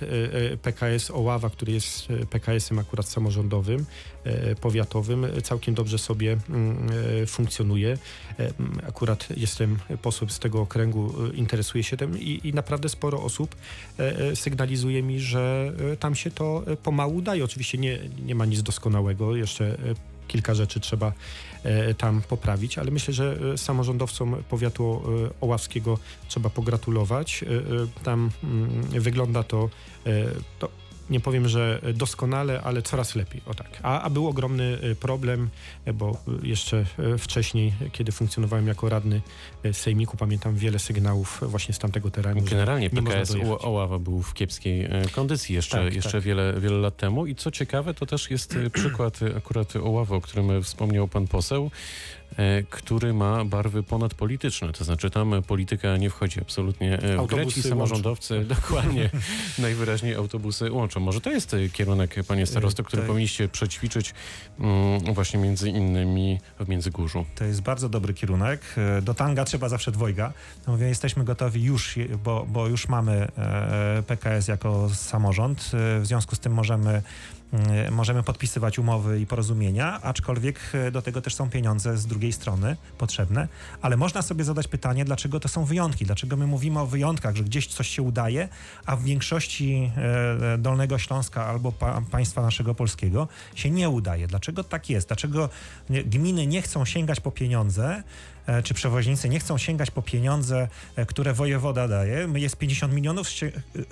Speaker 2: PKS Oława, który jest PKS-em akurat samorządowym, powiatowym, całkiem dobrze sobie mm, funkcjonuje. Akurat jestem posłem z tego okręgu, interesuję się tym i, i naprawdę sporo osób e, e, sygnalizuje mi, że e, tam się to pomału daje. Oczywiście nie, nie ma nic doskonałego, jeszcze kilka rzeczy trzeba tam poprawić, ale myślę, że samorządowcom powiatu oławskiego trzeba pogratulować. Tam mm, wygląda to, to nie powiem, że doskonale, ale coraz lepiej. O tak. A, a był ogromny y, problem, y, bo y, jeszcze wcześniej, kiedy funkcjonowałem jako radny Sejmiku, pamiętam wiele sygnałów właśnie z tamtego terenu.
Speaker 1: Generalnie PKS Oława był w kiepskiej kondycji jeszcze, tak, jeszcze tak. Wiele, wiele lat temu. I co ciekawe, to też jest przykład akurat Oławy, o którym wspomniał pan poseł. E, który ma barwy ponadpolityczne, to znaczy tam polityka nie wchodzi absolutnie e, w grę. Ci samorządowcy łączą. [laughs] dokładnie [laughs] najwyraźniej autobusy łączą. Może to jest e, kierunek, panie starosto, który to... powinniście przećwiczyć mm, właśnie między innymi w Międzygórzu.
Speaker 3: To jest bardzo dobry kierunek. Do tanga trzeba zawsze dwojga. Mówię, jesteśmy gotowi już, bo, bo już mamy PKS jako samorząd. W związku z tym możemy możemy podpisywać umowy i porozumienia, aczkolwiek e, do tego też są pieniądze z drugiej strony potrzebne, ale można sobie zadać pytanie, dlaczego to są wyjątki, dlaczego my mówimy o wyjątkach, że gdzieś coś się udaje, a w większości e, Dolnego Śląska albo pa państwa naszego polskiego się nie udaje. Dlaczego tak jest? Dlaczego gminy nie chcą sięgać po pieniądze, czy przewoźnicy nie chcą sięgać po pieniądze, które wojewoda daje. Jest 50 milionów,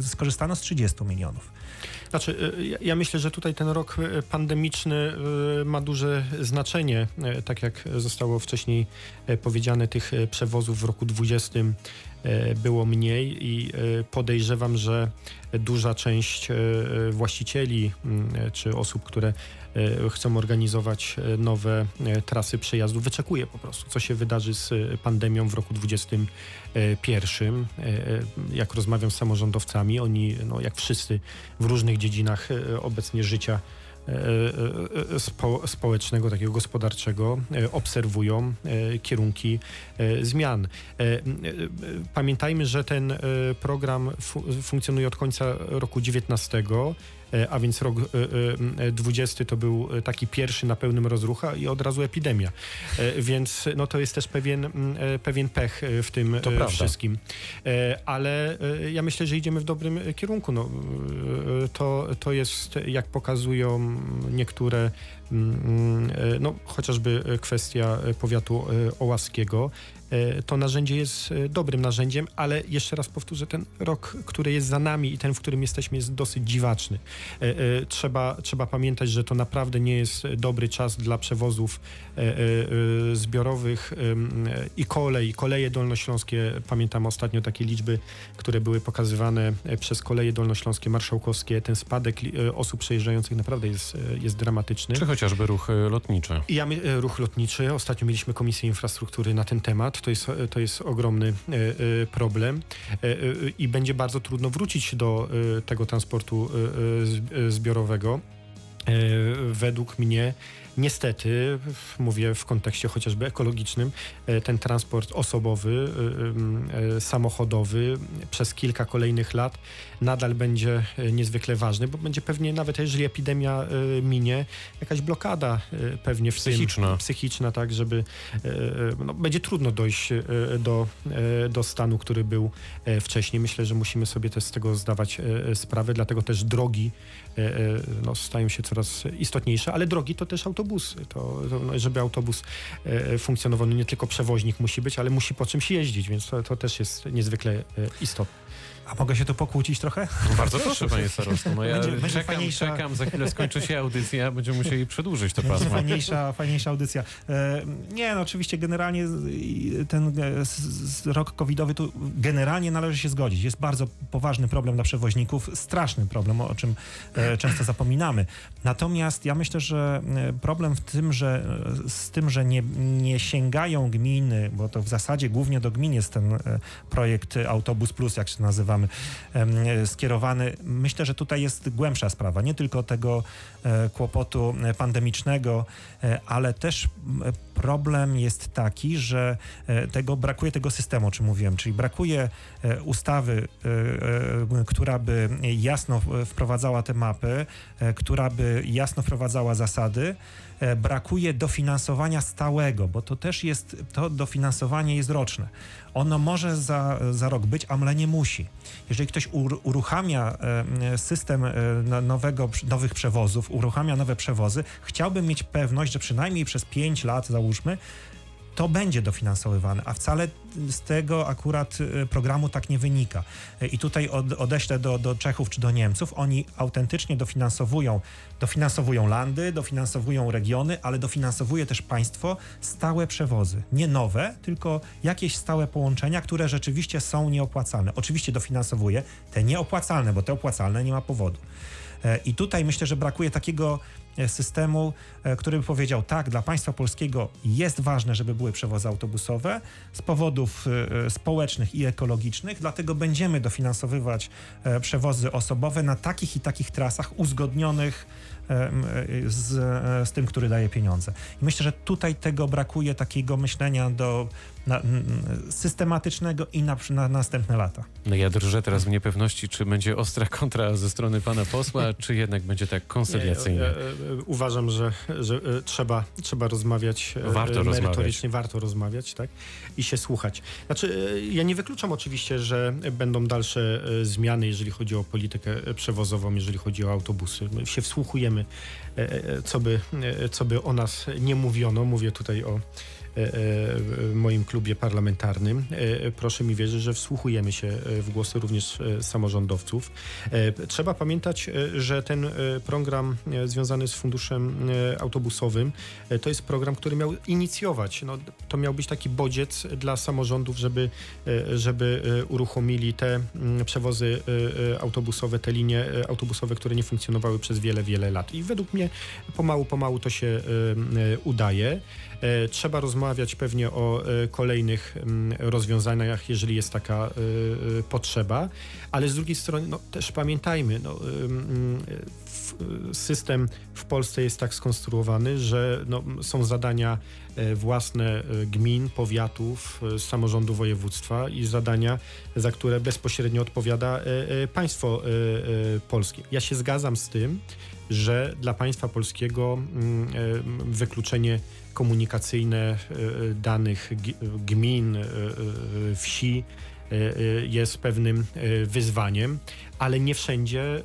Speaker 3: skorzystano z 30 milionów.
Speaker 2: Znaczy, ja myślę, że tutaj ten rok pandemiczny ma duże znaczenie. Tak jak zostało wcześniej powiedziane, tych przewozów w roku 2020 było mniej i podejrzewam, że duża część właścicieli czy osób, które chcą organizować nowe trasy przejazdów, wyczekuje po prostu, co się wydarzy z pandemią w roku 2021. Jak rozmawiam z samorządowcami, oni, no, jak wszyscy w różnych dziedzinach e, obecnie życia e, e, spo, społecznego, takiego gospodarczego, obserwują kierunki zmian. Pamiętajmy, że ten program funkcjonuje od końca roku 19 E, a więc rok 20 e, e, to był taki pierwszy na pełnym rozrucha i od razu epidemia. Więc no to jest też pewien, pewien pech w tym to wszystkim. Ale ja myślę, że idziemy w dobrym kierunku. No, to, to jest, jak pokazują niektóre no, chociażby kwestia powiatu ołaskiego, E, to narzędzie jest e, dobrym narzędziem, ale jeszcze raz powtórzę, ten rok, który jest za nami i ten, w którym jesteśmy, jest dosyć dziwaczny. E, trzeba, trzeba pamiętać, że to naprawdę nie jest dobry czas dla przewozów zbiorowych i kolei. Koleje dolnośląskie, pamiętam ostatnio takie liczby, które były pokazywane przez koleje dolnośląskie, marszałkowskie. Ten spadek osób przejeżdżających naprawdę jest, jest dramatyczny.
Speaker 1: Czy chociażby ruch lotniczy?
Speaker 2: Ja, ruch lotniczy. Ostatnio mieliśmy Komisję Infrastruktury na ten temat to jest, to jest ogromny e, e, problem e, i będzie bardzo trudno wrócić do tego transportu zbiorowego. Według mnie Niestety, mówię w kontekście chociażby ekologicznym, e, ten transport osobowy, e, e, samochodowy przez kilka kolejnych lat nadal będzie niezwykle ważny, bo będzie pewnie nawet jeżeli epidemia minie, jakaś blokada pewnie w
Speaker 1: psychiczna.
Speaker 2: Tym, psychiczna, tak, żeby no, będzie trudno dojść do, do stanu, który był wcześniej. Myślę, że musimy sobie też z tego zdawać sprawę, dlatego też drogi no, stają się coraz istotniejsze, ale drogi to też autobusy autobusy. To, to, no, żeby autobus e, funkcjonował, no nie tylko przewoźnik musi być, ale musi po czymś jeździć, więc to, to też jest niezwykle e, istotne.
Speaker 3: A mogę się tu pokłócić trochę?
Speaker 1: No bardzo proszę, panie starosto. No ja będzie, czekam, fajniejsza... czekam, za chwilę skończy się audycja, będziemy musieli przedłużyć to pasmo.
Speaker 3: Fajniejsza, fajniejsza audycja. E, nie, no oczywiście generalnie ten e, rok covidowy tu generalnie należy się zgodzić. Jest bardzo poważny problem dla przewoźników, straszny problem, o czym e, często zapominamy. Natomiast ja myślę, że problem w tym, że z tym, że nie, nie sięgają gminy, bo to w zasadzie głównie do gmin jest ten projekt Autobus Plus, jak się nazywa, skierowany. Myślę, że tutaj jest głębsza sprawa, nie tylko tego e, kłopotu pandemicznego, e, ale też problem jest taki, że e, tego brakuje tego systemu, o czym mówiłem, czyli brakuje ustawy, która by jasno wprowadzała te mapy, która by jasno wprowadzała zasady, brakuje dofinansowania stałego, bo to też jest, to dofinansowanie jest roczne. Ono może za, za rok być, ale nie musi. Jeżeli ktoś uruchamia e, system e, nowego, nowych przewozów, uruchamia nowe przewozy, chciałby mieć pewność, że przynajmniej przez 5 lat, załóżmy, to będzie dofinansowywane, a wcale z tego akurat y, programu tak nie wynika. Y, I tutaj od, odeślę do, do Czechów czy do Niemców. Oni autentycznie dofinansowują, dofinansowują landy, dofinansowują regiony, ale dofinansowuje też państwo stałe przewozy. Nie nowe, tylko jakieś stałe połączenia, które rzeczywiście są nieopłacalne. Oczywiście dofinansowuje te nieopłacalne, bo te opłacalne nie ma powodu. E, I tutaj myślę, że brakuje takiego systemu, e, który by powiedział, tak, dla państwa polskiego jest ważne, żeby były przewozy autobusowe z powodów społecznych i ekologicznych, dlatego będziemy dofinansowywać przewozy osobowe na takich i takich trasach uzgodnionych z, z tym, który daje pieniądze. I myślę, że tutaj tego brakuje takiego myślenia do na, systematycznego i na, na, następne lata.
Speaker 1: No ja drżę teraz w niepewności, czy będzie ostra kontra ze strony pana posła, [laughs] czy jednak będzie tak konsyliacyjnie. Ja, ja, ja,
Speaker 2: uważam, że, że e, trzeba, trzeba rozmawiać e, warto merytorycznie, rozmawiać. warto rozmawiać tak? i się słuchać. Znaczy, e, ja nie wykluczam oczywiście, że będą dalsze zmiany, jeżeli chodzi o politykę przewozową, jeżeli chodzi o autobusy. My się wsłuchujemy, co by, co by o nas nie mówiono. Mówię tutaj o E, e, w moim klubie parlamentarnym. E, proszę mi wierzyć, że wsłuchujemy się w głosy również samorządowców. Trzeba pamiętać, że ten program związany z funduszem autobusowym to jest program, który miał inicjować. No, to miał być taki bodziec dla samorządów, żeby, żeby uruchomili te mm, przewozy autobusowe, te linie autobusowe, które nie funkcjonowały przez wiele, wiele lat. I według mnie pomału, pomału to się udaje. E, trzeba rozmawiać pewnie o e, kolejnych mm, rozwiązaniach, jeżeli jest taka e, potrzeba, ale z drugiej strony no, też pamiętajmy, no, mm, system w Polsce jest tak skonstruowany, że no, są zadania własne gmin, powiatów, samorządu województwa i zadania, za które bezpośrednio odpowiada państwo polskie. Ja się zgadzam z tym, że dla państwa polskiego mm, wykluczenie komunikacyjne e, danych gmin, e, e, wsi jest pewnym wyzwaniem, ale nie wszędzie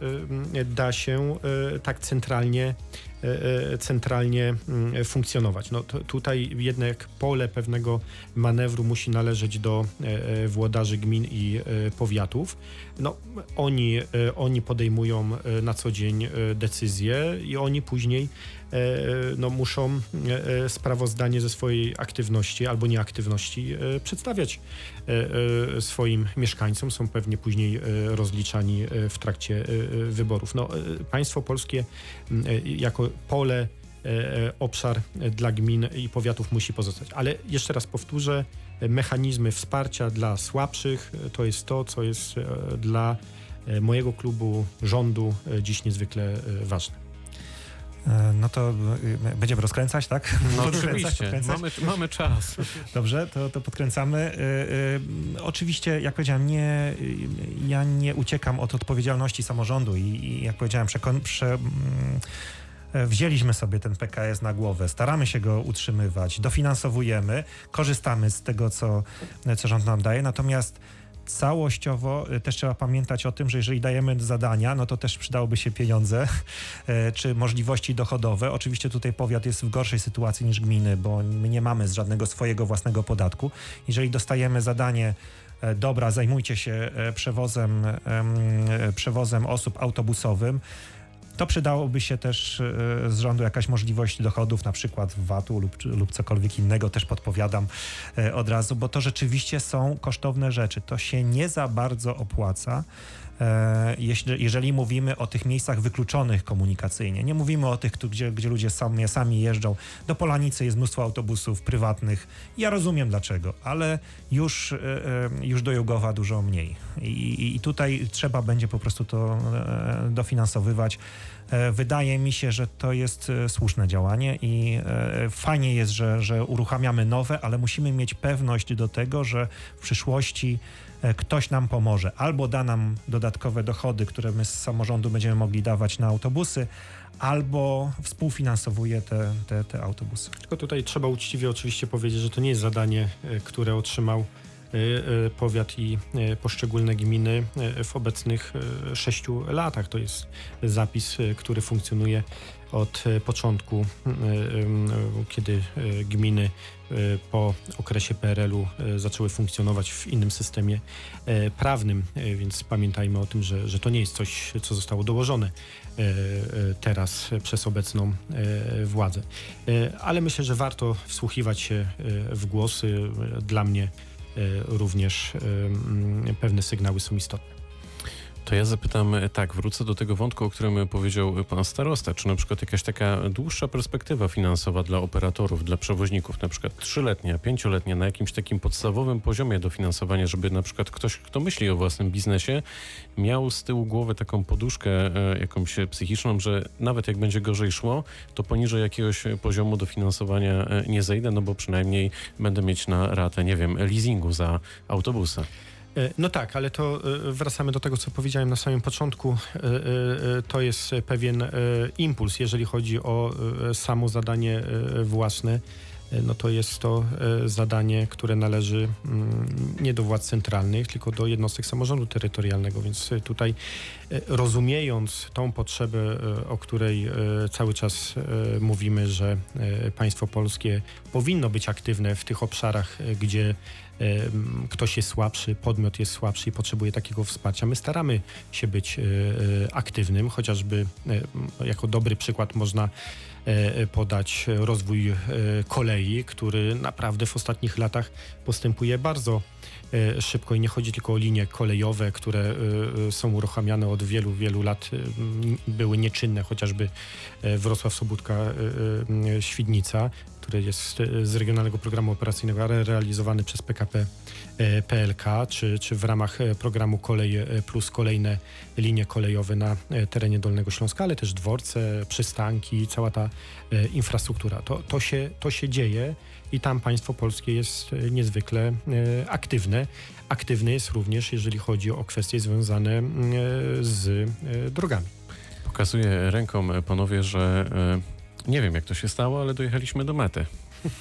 Speaker 2: da się tak centralnie e, centralnie mm, funkcjonować. No, tutaj jednak pole pewnego manewru musi należeć do włodarzy gmin i powiatów. No, oni, oni podejmują na co dzień decyzje i oni później no, muszą sprawozdanie ze swojej aktywności albo nieaktywności przedstawiać swoim mieszkańcom. Są pewnie później rozliczani w trakcie wyborów. No, państwo polskie jako pole, obszar dla gmin i powiatów musi pozostać. Ale jeszcze raz powtórzę, mechanizmy wsparcia dla słabszych to jest to, co jest dla mojego klubu, rządu dziś niezwykle ważne.
Speaker 3: No to będziemy rozkręcać, tak?
Speaker 1: No oczywiście, mamy, mamy czas.
Speaker 3: Dobrze, to, to podkręcamy. Oczywiście, jak powiedziałem, nie, ja nie uciekam od odpowiedzialności samorządu i, i jak powiedziałem, przekon, prze, wzięliśmy sobie ten PKS na głowę, staramy się go utrzymywać, dofinansowujemy, korzystamy z tego, co, co rząd nam daje, natomiast całościowo y, też trzeba pamiętać o tym, że jeżeli dajemy zadania, no to też przydałoby się pieniądze [laughs] czy możliwości dochodowe. Oczywiście tutaj powiat jest w gorszej sytuacji niż gminy, bo my nie mamy z żadnego swojego własnego podatku. Jeżeli dostajemy zadanie e, dobra, zajmujcie się e, przewozem, przewozem osób autobusowym, to przydałoby się też e, z rządu jakaś możliwość dochodów, na przykład VAT-u lub, lub cokolwiek innego, też podpowiadam e, od razu, bo to rzeczywiście są kosztowne rzeczy. To się nie za bardzo opłaca. E, jeżeli mówimy o tych miejscach wykluczonych komunikacyjnie. Nie mówimy o tych, gdzie, gdzie ludzie sami, sami jeżdżą. Do Polanicy jest mnóstwo autobusów prywatnych. Ja rozumiem dlaczego, ale już, już do Jugowa dużo mniej. I, I tutaj trzeba będzie po prostu to dofinansowywać. E, wydaje mi się, że to jest e, słuszne działanie i e, fajnie jest, że, że uruchamiamy nowe, ale musimy mieć pewność do tego, że w przyszłości ktoś nam pomoże. Albo da nam dodatkowe dochody, które my z samorządu będziemy mogli dawać na autobusy, albo współfinansowuje te, te, te autobusy.
Speaker 2: Tylko tutaj trzeba uczciwie oczywiście powiedzieć, że to nie jest zadanie, które otrzymał powiat i y, poszczególne gminy w obecnych sześciu latach. To jest zapis, który funkcjonuje od początku, kiedy gminy po okresie PRL-u zaczęły funkcjonować w innym systemie prawnym, więc pamiętajmy o tym, że, że to nie jest coś, co zostało dołożone teraz przez obecną władzę. Ale myślę, że warto wsłuchiwać się w głosy. Dla mnie również e, pewne sygnały są istotne.
Speaker 1: To ja zapytam e, tak, wrócę do tego wątku, o którym powiedział pan starosta. Czy na przykład jakaś taka dłuższa perspektywa finansowa dla operatorów, dla przewoźników, na przykład trzyletnia, pięcioletnia, na jakimś takim podstawowym poziomie dofinansowania, żeby na przykład ktoś, kto myśli o własnym biznesie, miał z tyłu głowy taką poduszkę e, jakąś psychiczną, że nawet jak będzie gorzej szło, to poniżej jakiegoś poziomu dofinansowania e, nie zejdę, no bo przynajmniej będę mieć na ratę, nie wiem, leasingu za autobusy.
Speaker 2: E, no tak, ale to e, wracamy do tego, co powiedziałem na samym początku. E, to jest pewien impuls, jeżeli chodzi o samo zadanie własne. No to jest to zadanie, które należy mm, nie do władz centralnych, tylko do jednostek samorządu terytorialnego, więc tutaj rozumiejąc tą potrzebę, o której cały czas mówimy, że państwo polskie powinno być aktywne w tych obszarach, gdzie ktoś jest słabszy, podmiot jest słabszy i potrzebuje takiego wsparcia. My staramy się być e, e, aktywnym, chociażby e, jako dobry przykład można podać rozwój kolei, który naprawdę w ostatnich latach postępuje bardzo szybko i nie chodzi tylko o linie kolejowe, które są uruchamiane od wielu, wielu lat, były nieczynne, chociażby Wrocław, Sobótka, Świdnica który jest e, z Regionalnego Programu Operacyjnego, realizowany przez PKP e, PLK, czy, czy w ramach e, programu Kolej Plus kolejne linie kolejowe na terenie Dolnego Śląska, ale też dworce, przystanki, cała ta infrastruktura. To, to, się, to się dzieje i tam państwo polskie jest niezwykle aktywne. Aktywne jest również, jeżeli chodzi o kwestie związane z drogami.
Speaker 1: Pokazuję ręką panowie, że nie wiem, jak to się stało, ale dojechaliśmy do mety.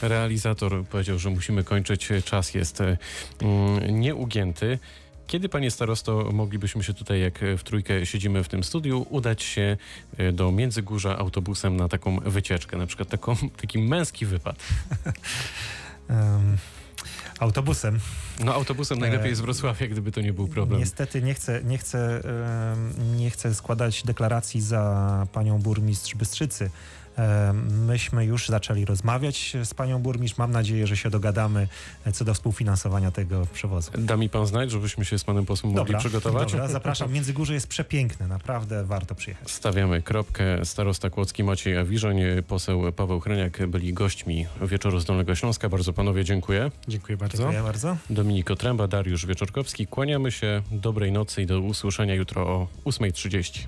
Speaker 1: Realizator powiedział, że musimy kończyć. Czas jest mm, nieugięty. Kiedy, panie starosto, moglibyśmy się tutaj, jak w trójkę siedzimy w tym studiu, udać się e, do Międzygórza autobusem na taką wycieczkę, na przykład taką, taki męski wypad? [laughs]
Speaker 3: Em, autobusem.
Speaker 1: No autobusem najlepiej z Wrocławia, gdyby to nie był problem.
Speaker 3: Niestety nie chcę, nie, chcę, nie chcę składać deklaracji za panią burmistrz Bystrzycy. Em, Myśmy już zaczęli rozmawiać z panią burmistrz. Mam nadzieję, że się dogadamy e, co do współfinansowania tego przewozu.
Speaker 1: Da mi pan znać, żebyśmy się z panem posłem mogli przygotować?
Speaker 3: Dobra, zapraszam. Międzygórze jest przepiękne, naprawdę warto przyjechać.
Speaker 1: Stawiamy kropkę. Starosta Kłodzki Maciej Awiżoń, poseł Paweł Chreniak byli gośćmi Wieczoru z Dolnego Śląska. Bardzo panowie dziękuję.
Speaker 2: Dziękuję bardzo.
Speaker 3: Dziękuję bardzo.
Speaker 1: Dominik Otręba, Dariusz Wieczorkowski. Kłaniamy się. Dobrej nocy i do usłyszenia jutro o 8.30.